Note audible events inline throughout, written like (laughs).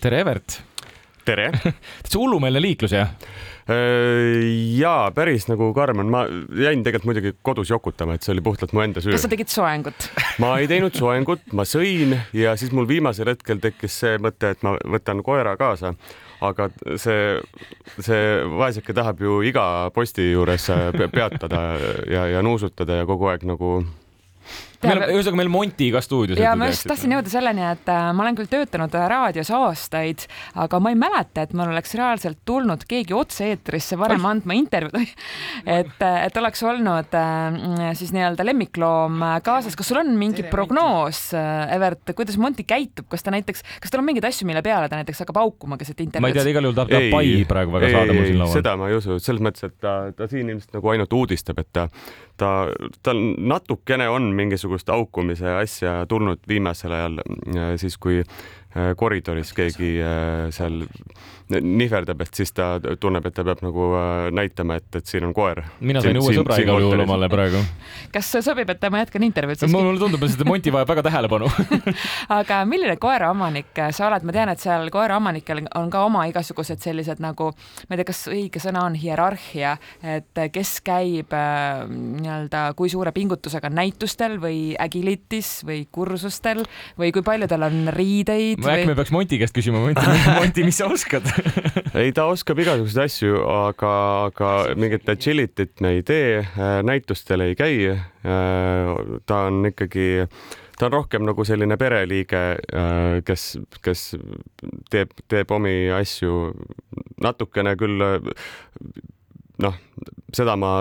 tere, Evert! tere! (laughs) täitsa hullumeelne liiklus, jah? Äh, jaa, päris nagu Karmen, ma jäin tegelikult muidugi kodus jokutama, et see oli puhtalt mu enda süü. kas sa tegid soengut? ma ei teinud soengut, ma sõin ja siis mul viimasel hetkel tekkis see mõte, et ma võtan koera kaasa aga see, see vaeseke tahab ju iga posti juures peatada ja, ja nuusutada ja kogu aeg nagu ühesõnaga meil Monti ka stuudios. ja ma just tahtsin jõuda selleni, et äh, ma olen küll töötanud äh, raadios aastaid, aga ma ei mäleta, et mul oleks reaalselt tulnud keegi otse-eetrisse varem Oih. andma intervjuud (laughs) et, äh, et oleks olnud siis nii-öelda lemmikloom kaasas. kas sul on mingi Tere, prognoos, Evert, kuidas Monti käitub, kas ta näiteks, kas tal on mingeid asju, mille peale ta näiteks hakkab haukuma keset intervjuud? ma ei tea, igal juhul tahab ta pai praegu väga saada mul siin laual. seda ma ei usu, selles mõttes, et ta, ta siin ilmselt nagu ainult uudistab, et ta, ta, tal natukene on mingisugune mingisugust haukumise asja tulnud viimasel ajal, äh, siis kui äh, koridoris keegi äh, seal nihverdab, et siis ta tunneb, et ta peab nagu näitama, et, et siin on koer. mina sain uue sõbra igal juhul omale praegu. (laughs) kas sobib, et ma jätkan intervjuud siiski? mulle tundub, et Monti vajab väga tähelepanu (laughs) aga milline koeraomanik sa oled, ma tean, et seal koeraomanikel on ka oma igasugused sellised nagu, ma ei tea, kas õige sõna on hierarhia, et kes käib nii-öelda kui suure pingutusega näitustel või või agilitis või kursustel või kui palju tal on riideid? äkki või... me peaks Monti käest küsima, Monti, Monti, mis sa oskad (laughs) (laughs) ei, ta oskab igasuguseid asju, aga, aga mingit agility't me ei tee, näitustel ei käi. ta on ikkagi ta on rohkem nagu selline pereliige, kes, kes teeb, teeb omi asju natukene küll noh, seda ma,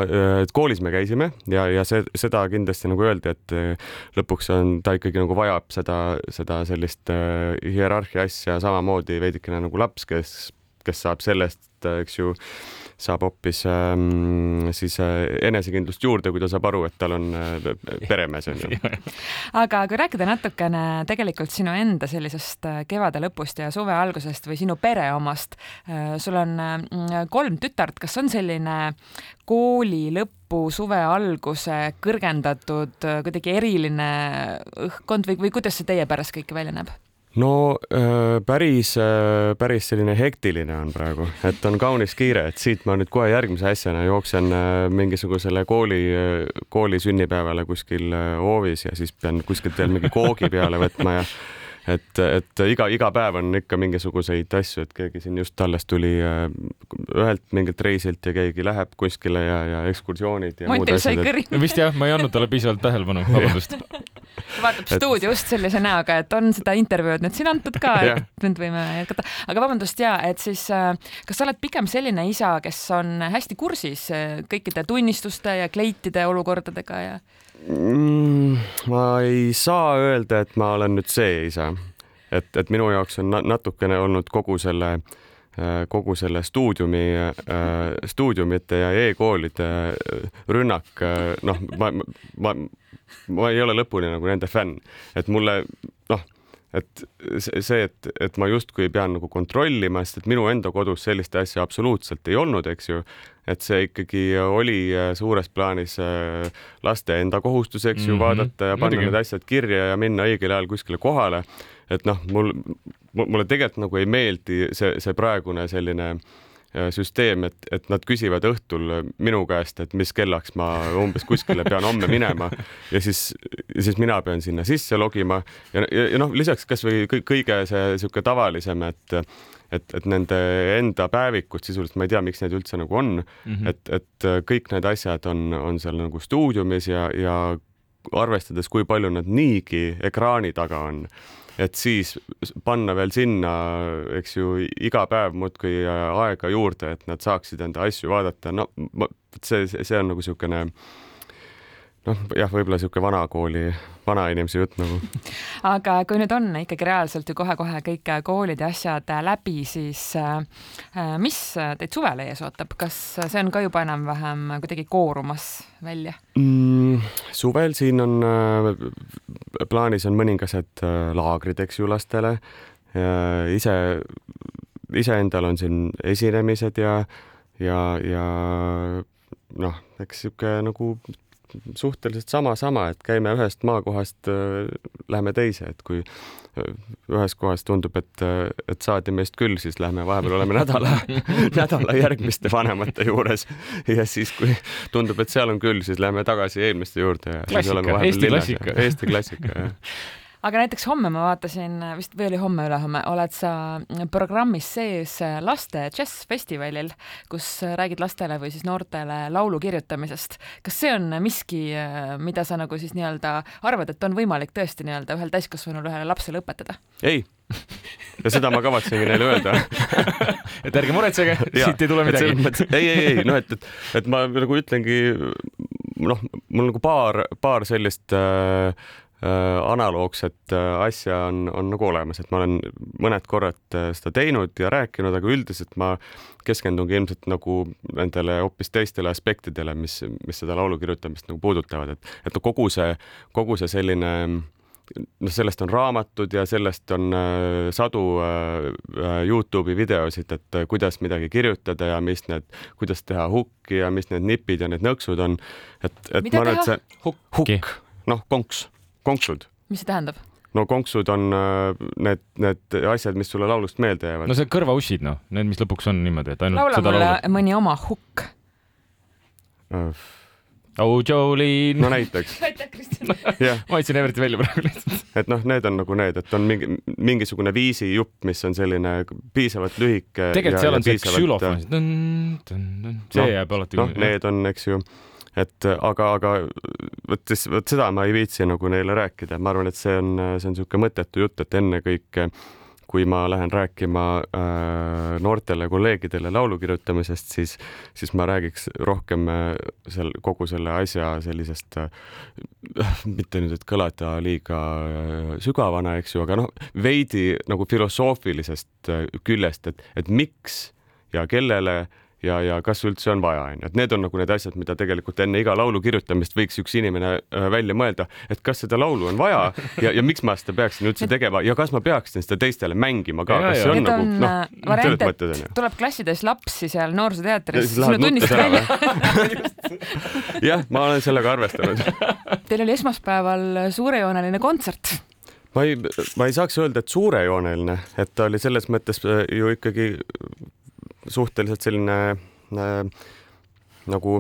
et koolis me käisime ja, ja see, seda kindlasti nagu öeldi, et eh, lõpuks on, ta ikkagi nagu vajab seda, seda sellist äh, hierarhia asja samamoodi veidikene nagu laps, kes, kes saab sellest, eks ju äh, saab hoopis ähm, siis äh, enesekindlust juurde, kui ta saab aru, et tal on äh, peremees on ju. (laughs) aga kui rääkida natukene tegelikult sinu enda sellisest äh, kevade lõpust ja suve algusest või sinu pere omast, sul on kolm tütart, kas on selline kooli lõpu, suve alguse kõrgendatud kuidagi eriline õhkkond või, või kuidas see teie pärast kõik välja näeb? No äh, päris, äh, päris selline hektiline on praegu, et on kaunis kiire, et siit ma nüüd kohe järgmise asjana jooksen äh, mingisugusele kooli, kooli sünnipäevale kuskil hoovis ja siis pean kuskilt veel mingi koogi peale võtma ja et, et iga, iga päev on ikka mingisuguseid asju, et keegi siin just alles tuli äh, ühelt mingilt reisilt ja keegi läheb kuskile ja, ja ekskursioonid ja muud asjad. Et... vist jah, ma ei andnud talle piisavalt tähelepanu, vabandust vaatab stuudiost sellise näoga, et on seda intervjuud nüüd siin antud ka, et nüüd võime jätkata. aga vabandust ja, et siis äh, kas sa oled pigem selline isa, kes on hästi kursis äh, kõikide tunnistuste ja kleitide olukordadega ja? Mm,? ma ei saa öelda, et ma olen nüüd see isa, et, et minu jaoks on natukene olnud kogu selle äh, kogu selle stuudiumi, äh, stuudiumite ja e-koolide äh, rünnak, noh, ma, ma, ma ei ole lõpuni nagu nende fänn, et mulle noh et see, et, et ma justkui pean nagu kontrollima, sest et minu enda kodus sellist asja absoluutselt ei olnud, eks ju. et see ikkagi oli äh, suures plaanis äh, laste enda kohustus, eks ju mm, -hmm. vaadata ja panna need asjad kirja ja minna õigel ajal kuskile kohale. et noh, mul, mulle tegelikult nagu ei meeldi see, see praegune selline äh, süsteem, et, et nad küsivad õhtul minu käest, et mis kellaks ma umbes kuskile pean homme minema (laughs) ja siis, siis mina pean sinna sisse logima ja, ja, ja noh, lisaks kasvõi kõige see niisugune tavalisem, et et, et nende enda päevikud sisuliselt, ma ei tea, miks neid üldse nagu on mm, -hmm. et, et kõik need asjad on, on seal nagu stuudiumis ja, ja arvestades, kui palju nad niigi ekraani taga on et siis panna veel sinna, eks ju, iga päev muudkui aega juurde, et nad saaksid enda asju vaadata, no see, see on nagu niisugune noh, jah, võib-olla niisugune vanakooli, vanainimese jutt nagu. (laughs) aga kui nüüd on ikkagi reaalselt ju kohe-kohe kõik koolid ja asjad läbi, siis äh, mis teid suvel ees ootab, kas see on ka juba enam-vähem kuidagi koorumas välja mm,? suvel siin on äh, plaanis on mõningased äh, laagrid, eks ju, lastele. ise, iseendal on siin esinemised ja, ja, ja noh, eks sihuke nagu suhteliselt sama-sama, et käime ühest maakohast, läheme teise, et kui ühes kohas tundub, et, et saadi meist küll, siis lähme vahepeal oleme nädala, (laughs) nädala järgmiste vanemate juures ja siis, kui tundub, et seal on küll, siis lähme tagasi eelmiste juurde. klassika, Eesti klassika. Eesti klassika, jah (laughs) aga näiteks homme ma vaatasin, vist või oli homme-ülehomme, oled sa programmis sees laste džässfestivalil, kus räägid lastele või siis noortele laulu kirjutamisest. kas see on miski, mida sa nagu siis nii-öelda arvad, et on võimalik tõesti nii-öelda ühel täiskasvanul ühele lapsele õpetada? ei ja seda ma kavatsengi neile öelda (laughs) et ärge muretsege, siit ei tule midagi. ei, ei, ei, noh, et, et, et ma nagu ütlengi, noh, mul nagu paar, paar sellist äh, analoogset äh, asja on, on nagu olemas, et ma olen mõned korrad äh, seda teinud ja rääkinud, aga üldiselt ma keskendungi ilmselt nagu nendele hoopis teistele aspektidele, mis, mis seda laulu kirjutamist nagu puudutavad, et, et no kogu see, kogu see selline noh, sellest on raamatud ja sellest on äh, sadu äh, Youtube'i videosid, et äh, kuidas midagi kirjutada ja mis need, kuidas teha hukki ja mis need nipid ja need nõksud on. et, et Mida ma arvan, et see hukk, hukk, noh, konks konksud. mis see tähendab? no konksud on äh, need, need asjad, mis sulle laulust meelde jäävad. no see kõrvaussid, noh, need, mis lõpuks on niimoodi, et ainult laula seda mulle laulad. mõni oma hukk uh,. oh Jolene. no näiteks. (laughs) aitäh, Kristjan. jah. ma andsin Everti välja praegu lihtsalt. et noh, need on nagu need, et on mingi, mingisugune viisijupp, mis on selline piisavalt lühike. tegelikult seal on see ksülofon. see no, jääb alati. noh, need on, eks ju et aga, aga vot siis, vot seda ma ei viitsi nagu neile rääkida, ma arvan, et see on, see on niisugune mõttetu jutt, et ennekõike kui ma lähen rääkima äh, noortele kolleegidele laulu kirjutamisest, siis, siis ma räägiks rohkem äh, seal kogu selle asja sellisest äh,, (laughs) mitte nüüd, et kõlada liiga äh, sügavana, eks ju, aga noh, veidi nagu filosoofilisest äh, küljest, et, et miks ja kellele ja, ja kas üldse on vaja, onju, et need on nagu need asjad, mida tegelikult enne iga laulu kirjutamist võiks üks inimene äh, välja mõelda, et kas seda laulu on vaja (laughs) ja, ja miks ma seda peaksin üldse tegema ja kas ma peaksin seda teistele mängima ka, kas see on Need nagu noh, äh, selles mõttes onju. tuleb klassides lapsi seal noorsooteatris, siis lähed sinu tunnist nuttes ära välja. (laughs) jah, ma olen sellega arvestanud. Teil oli esmaspäeval suurejooneline kontsert. ma ei, ma ei saaks öelda, et suurejooneline, et ta oli selles mõttes äh, ju ikkagi suhteliselt selline äh, nagu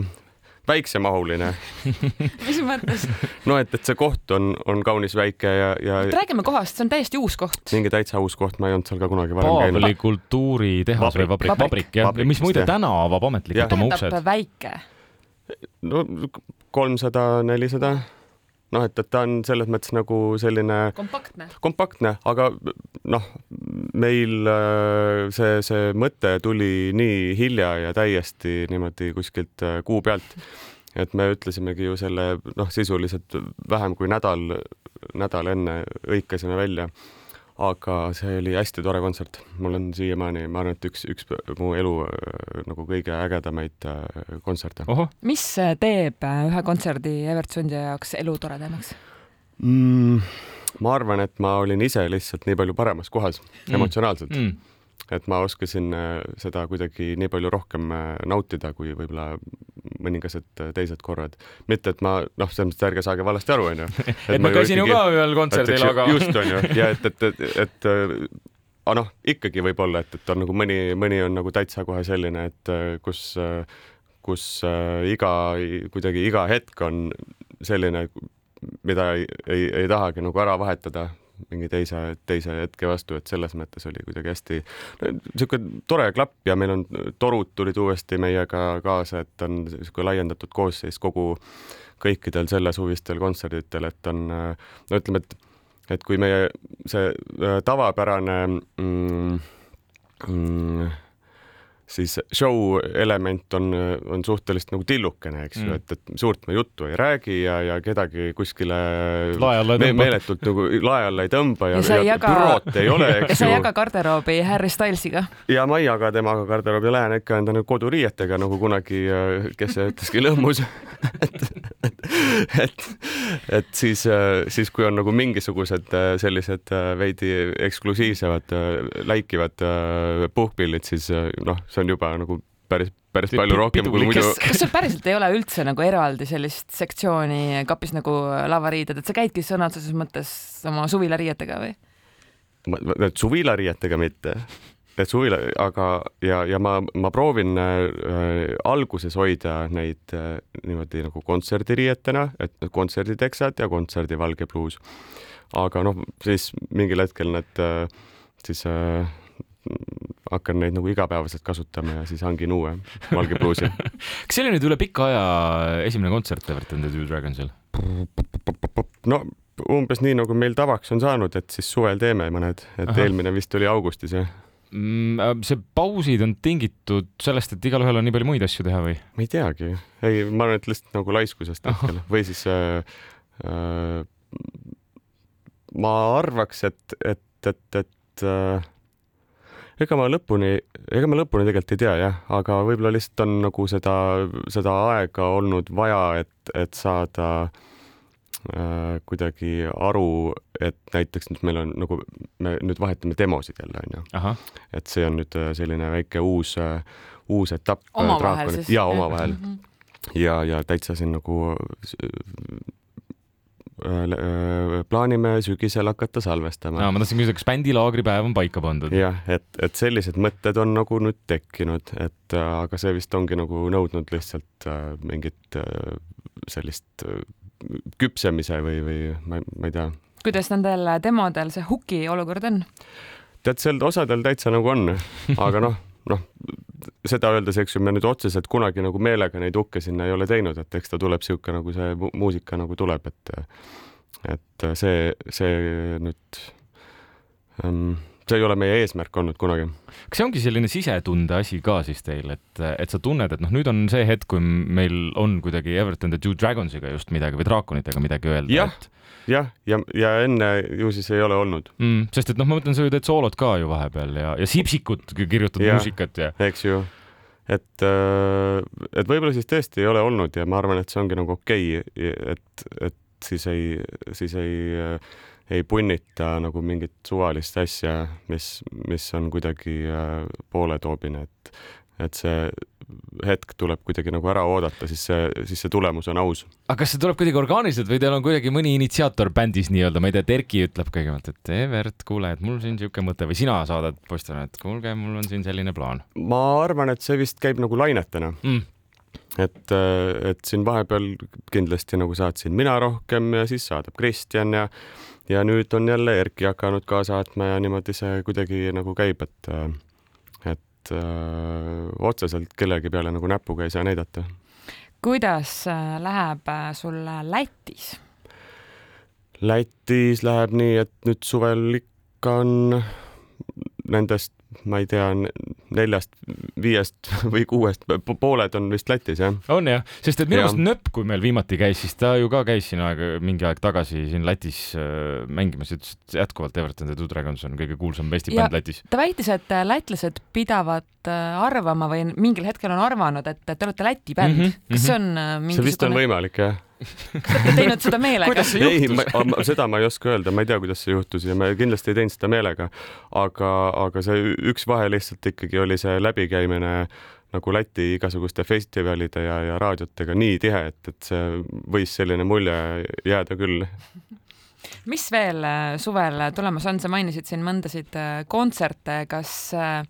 väiksemahuline. (laughs) mis mõttes? no et, et see koht on, on kaunis väike ja, ja räägime kohast, see on täiesti uus koht. mingi täitsa uus koht, ma ei olnud seal ka kunagi varem Paavli käinud. kultuuritehas või vabrik, Vabrik. vabrik jah, mis muide täna avab ametlikult oma uksed. väike. no kolmsada, nelisada. Noh, et, et ta on selles mõttes nagu selline kompaktne. kompaktne, aga noh, meil äh, see, see mõte tuli nii hilja ja täiesti niimoodi kuskilt äh, kuu pealt, et me ütlesimegi ju selle noh, sisuliselt vähem kui nädal, nädal enne hõikasime välja. Aga see oli hästi tore kontsert, mul on siiamaani, ma arvan, et üks, üks mu elu äh, nagu kõige ägedamaid äh, kontserte mis teeb ühe kontserdi Evert Sundja jaoks elu toredamaks? mm,? ma arvan, et ma olin ise lihtsalt nii palju paremas kohas Mm. emotsionaalselt mm. Et ma oskasin äh, seda kuidagi nii palju rohkem äh, nautida kui võib-olla mõningased äh, teised korrad. mitte, et ma noh, selles mõttes ärge saage valesti aru, onju. (laughs) et ma käisin ju ka ühel kontserdil, aga. just onju ja et, et, et, et aga noh, ikkagi võib-olla, et, et on nagu mõni, mõni on nagu täitsa kohe selline, et kus, kus iga, kuidagi iga hetk on selline, mida ei, ei, ei tahagi nagu ära vahetada mingi teise, teise hetke vastu, et selles mõttes oli kuidagi hästi niisugune tore klapp ja meil on, torud tulid uuesti meiega kaasa, et on niisugune laiendatud koosseis kogu, kõikidel sellesuvistel kontserditel, et on no ütleme, et et kui meie see äh, tavapärane mm, mm, siis show element on, on suhteliselt nagu tillukene, eks ju Mm. et, et suurt me juttu ei räägi ja, ja kedagi kuskile me, meeletult nagu lae alla ei tõmba ja, Ja ja jaga- bürood ei ole, (laughs) ja eks sa ei ju. jaga garderoobi Harry Stylesiga? ja ma ei jaga temaga garderoobi, lähen ikka enda nagu koduriietega nagu kunagi, kes see ütleski, lõhmus et, (laughs) et, et, et siis, siis kui on nagu mingisugused äh, sellised äh, veidi eksklusiivsemad, läikivad äh, puhkpillid, siis äh, noh, see on juba nagu päris, päris palju rohkem kui muidu. kas sul päriselt ei ole üldse nagu eraldi sellist sektsiooni kapis nagu lavariided, et sa käidki sõna otseses mõttes oma suvilariietega või? suvilariietega mitte, et suvila, aga ja, ja ma, ma proovin äh, alguses hoida neid äh, niimoodi nagu kontserdiriietena, et kontserditeksad ja kontserdivalge pluus. aga noh, siis mingil hetkel need äh, siis äh, hakkan neid nagu igapäevaselt kasutama ja siis hangin uue valge pluusi (laughs) kas see oli nüüd üle pika aja esimene kontsert Everton The Two Dragonsil? no umbes nii, nagu meil tavaks on saanud, et siis suvel teeme mõned, et Aha. eelmine vist oli augustis jah mm,. Äh, see pausid on tingitud sellest, et igalühel on nii palju muid asju teha või? ma ei teagi, ei, ma arvan, et lihtsalt nagu laiskusest hetkel või siis äh, äh, ma arvaks, et, et, et, et äh, ega ma lõpuni, ega ma lõpuni tegelikult ei tea jah, aga võib-olla lihtsalt on nagu seda, seda aega olnud vaja, et, et saada äh, kuidagi aru, et näiteks nüüd meil on nagu, me nüüd vahetame demosid jälle onju. et see on nüüd äh, selline väike uus äh,, uus etapp. Äh, omavahel siis? jaa, omavahel mm. -hmm. ja, ja täitsa siin nagu plaanime sügisel hakata salvestama. ma tahtsin küsida, kas bändilaagripäev on paika pandud? jah, et, et sellised mõtted on nagu nüüd tekkinud, et aga see vist ongi nagu nõudnud lihtsalt mingit sellist küpsemise või, või ma, ma ei tea. kuidas nendel demodel see huki olukord on? tead, seal osadel täitsa nagu on, aga noh, noh, seda öeldes, eks ju, me nüüd otseselt kunagi nagu meelega neid hukke sinna ei ole teinud, et eks ta tuleb sihuke nagu see muusika nagu tuleb, et et see, see nüüd ähm, see ei ole meie eesmärk olnud kunagi. kas see ongi selline sisetunde asi ka siis teil, et, et sa tunned, et noh, nüüd on see hetk, kui meil on kuidagi Everton the Two Dragonsiga just midagi või draakonitega midagi öelda ja, et jah, ja, ja enne ju siis ei ole olnud mm,. sest et noh, ma mõtlen, sa ju teed soolot ka ju vahepeal ja, ja Sipsikut kirjutad ja, muusikat ja. eks ju, et, äh, et võib-olla siis tõesti ei ole olnud ja ma arvan, et see ongi nagu okei okay,, et, et siis ei, siis ei äh, ei punnita nagu mingit suvalist asja, mis, mis on kuidagi äh, pooletoobine, et, et see hetk tuleb kuidagi nagu ära oodata, siis see, siis see tulemus on aus. aga kas see tuleb kuidagi orgaaniliselt või teil on kuidagi mõni initsiaator bändis nii-öelda, ma ei tea, Terki ütleb kõigepealt, et Evert, kuule, et mul siin niisugune mõte või sina saadad postile, et kuulge, mul on siin selline plaan? ma arvan, et see vist käib nagu lainetena mm et, et siin vahepeal kindlasti nagu saatsin mina rohkem ja siis saadab Kristjan ja ja nüüd on jälle Erki hakanud ka saatma ja niimoodi see kuidagi nagu käib, et, et öö, äh, otseselt kellegi peale nagu näpuga ei saa näidata. kuidas äh, läheb äh, sul Lätis? Lätis läheb nii, et nüüd suvel ikka on nendest ma ei tea, neljast, viiest või kuuest, pooled on vist Lätis, jah? on jah, sest et minu meelest Nööp, kui meil viimati käis, siis ta ju ka käis siin aeg, mingi aeg tagasi siin Lätis äh, mängimas, ütles, et jätkuvalt Everton The Two Dragons on kõige kuulsam Eesti bänd Lätis. ta väitis, et äh, lätlased pidavad äh, arvama või mingil hetkel on arvanud, et te olete Läti bänd mm. -hmm, kas see on mingisugune? see vist on võimalik, jah kas olete teinud seda meelega? ei, seda ma ei oska öelda, ma ei tea, kuidas see juhtus ja ma kindlasti ei teinud seda meelega. aga, aga see üks vahe lihtsalt ikkagi oli see läbikäimine nagu Läti igasuguste festivalide ja, ja raadiotega nii tihe, et, et see võis selline mulje jääda küll mis veel äh, suvel tulemas on, sa mainisid siin mõndasid äh, kontserte, kas äh,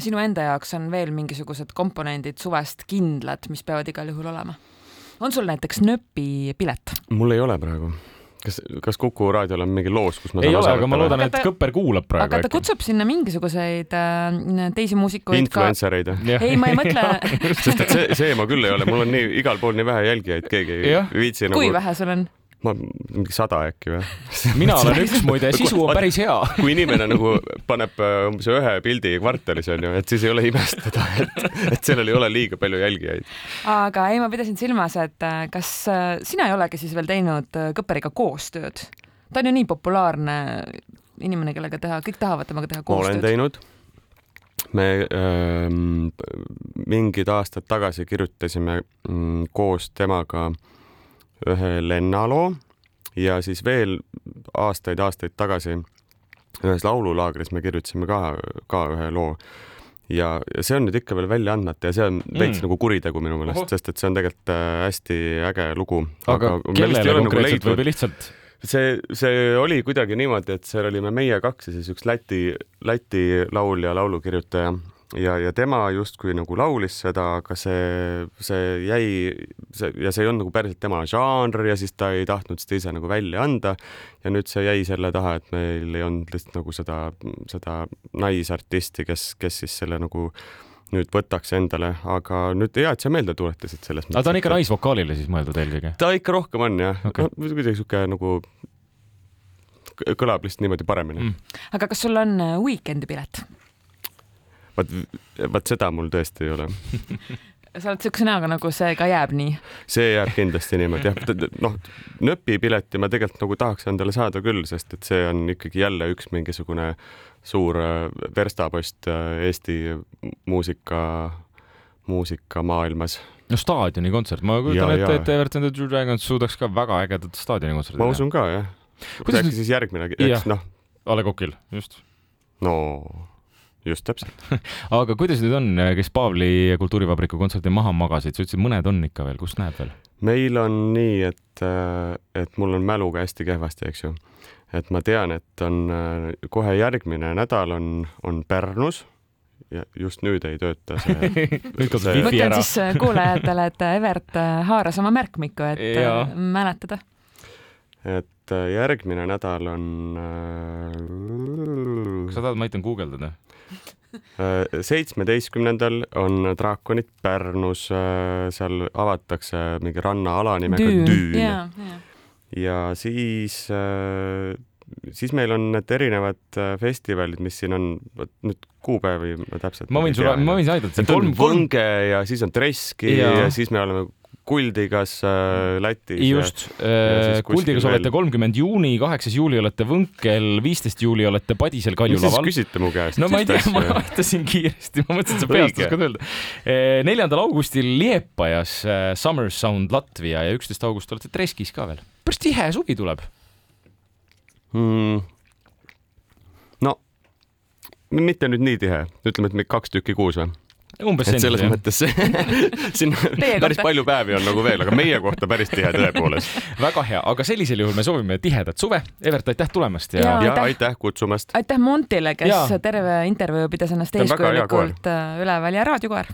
sinu enda jaoks on veel mingisugused komponendid suvest kindlad, mis peavad igal juhul olema? On sul näiteks nööpi pilet? mul ei ole praegu kas, kas Kuku raadiol on mingi loos, kus ma ei ole, aga ma loodan, et Kõpper kuulab praegu. aga ta kutsub sinna mingisuguseid äh, teisi muusikuid. Influencereid ka... ei, ma ei mõtle (laughs) sest et see, see ma küll ei ole, mul on nii igal pool nii vähe jälgijaid, keegi ei viitsi nagu. kui vähe sul on? Ma mingi sada äkki või? (laughs) mina olen üks (laughs) muide, sisu on päris hea. (laughs) kui inimene nagu paneb äh, umbes ühe pildi kvartalis onju, et siis ei ole imestada, et, et sellel ei ole liiga palju jälgijaid. aga ei, ma pidasin silmas, et äh, kas äh, sina ei olegi siis veel teinud Kõpperiga koostööd? ta on ju nii populaarne inimene, kellega teha, kõik tahavad temaga teha koostööd. olen teinud me ähm, mingid aastad tagasi kirjutasime mm, koos temaga äh, ühe lennaloo ja siis veel aastaid-aastaid tagasi ühes laululaagris me kirjutasime ka, ka ühe loo ja, ja see on nüüd ikka veel välja andmata ja see on veits Mm. nagu kuritegu minu meelest, sest et see on tegelikult äh, hästi äge lugu. aga kellele konkreetselt või lihtsalt? see, see oli kuidagi niimoodi, et seal olime meie kaks ja siis üks Läti, Läti laulja, laulukirjutaja ja, ja tema justkui nagu laulis seda, aga see, see jäi, see ja see ei olnud nagu päriselt tema žanr ja siis ta ei tahtnud seda ise nagu välja anda. ja nüüd see jäi selle taha, et meil ei olnud lihtsalt nagu seda, seda naisartisti, kes, kes siis selle nagu nüüd võtaks endale, aga nüüd hea, et sa meelde tuletasid selles aga ta on ikka. naisvokaalile siis mõeldud eelkõige? ta ikka rohkem on jah okay., no kuidagi sihuke nagu kõlab lihtsalt niimoodi paremini Mm. mm.. aga kas sul on äh, Weekend'i pilet? vaat, vaat seda mul tõesti ei ole. (laughs) sa oled siukse näoga, nagu see ka jääb nii. see jääb kindlasti niimoodi jah, noh, nööpipileti ma tegelikult nagu tahaks endale saada küll, sest et see on ikkagi jälle üks mingisugune suur äh, verstapost äh, Eesti muusika, muusikamaailmas. no staadionikontserт, ma kujutan ette, et Everton the True Dragons suudaks ka väga ägedat staadionikontserti ma usun ka jah. Kuidas äkki siis järgmine, eks noh, A Le Coqil, just. no just täpselt. (laughs) aga kuidas nüüd on, kes Paavli kultuurivabriku kontserti maha magasid, sa ütlesid, mõned on ikka veel, kust näeb veel? meil on nii, et, et mul on mäluga hästi kehvasti, eks ju. et ma tean, et on äh, kohe järgmine nädal on, on Pärnus ja just nüüd ei tööta see. (laughs) mõtlen siis äh, kuulajatele, et äh, Evert äh, haaras oma märkmikku, et äh, Jaa. mäletada. et äh, järgmine nädal on kas sa tahad, ma aitan guugeldada? (laughs) äh, seitsmeteistkümnendal on draakonid Pärnus, seal avatakse mingi rannaala nimega Düün ja, ja. ja siis, siis meil on need erinevad äh, festivalid, mis siin on, vot nüüd kuupäevi ma täpselt. ma võin sulle, ma võin aidata, on Võnge ja siis on Treski ja, ja siis me oleme Kuldigas äh, Lätis. just, Kuldigas veel- olete kolmkümmend juuni, kaheksas juuli olete Võnkel, viisteist juuli olete Padisel mis te siis Kaljulaval. küsite mu käest? no ma ei tea, ma aitasin kiiresti, ma mõtlesin, et sa peast oskad öelda. neljandal augustil Liepajas eh, Summer Sound Latvia ja üksteist august olete Treskis ka veel. päris tihe suvi tuleb. mm,. no mitte nüüd nii tihe, ütleme, et me kaks tükki kuus või? Umbes et selles mõttes (laughs) siin päris palju päevi on nagu veel, aga meie kohta päris tihe tõepoolest. väga hea, aga sellisel juhul me soovime tihedat suve. Evert, aitäh tulemast ja, ja... ja aitäh. aitäh kutsumast. aitäh Montile, kes Jaa. terve intervjuu pidas ennast eeskujulikult üleval ja raadiokoer.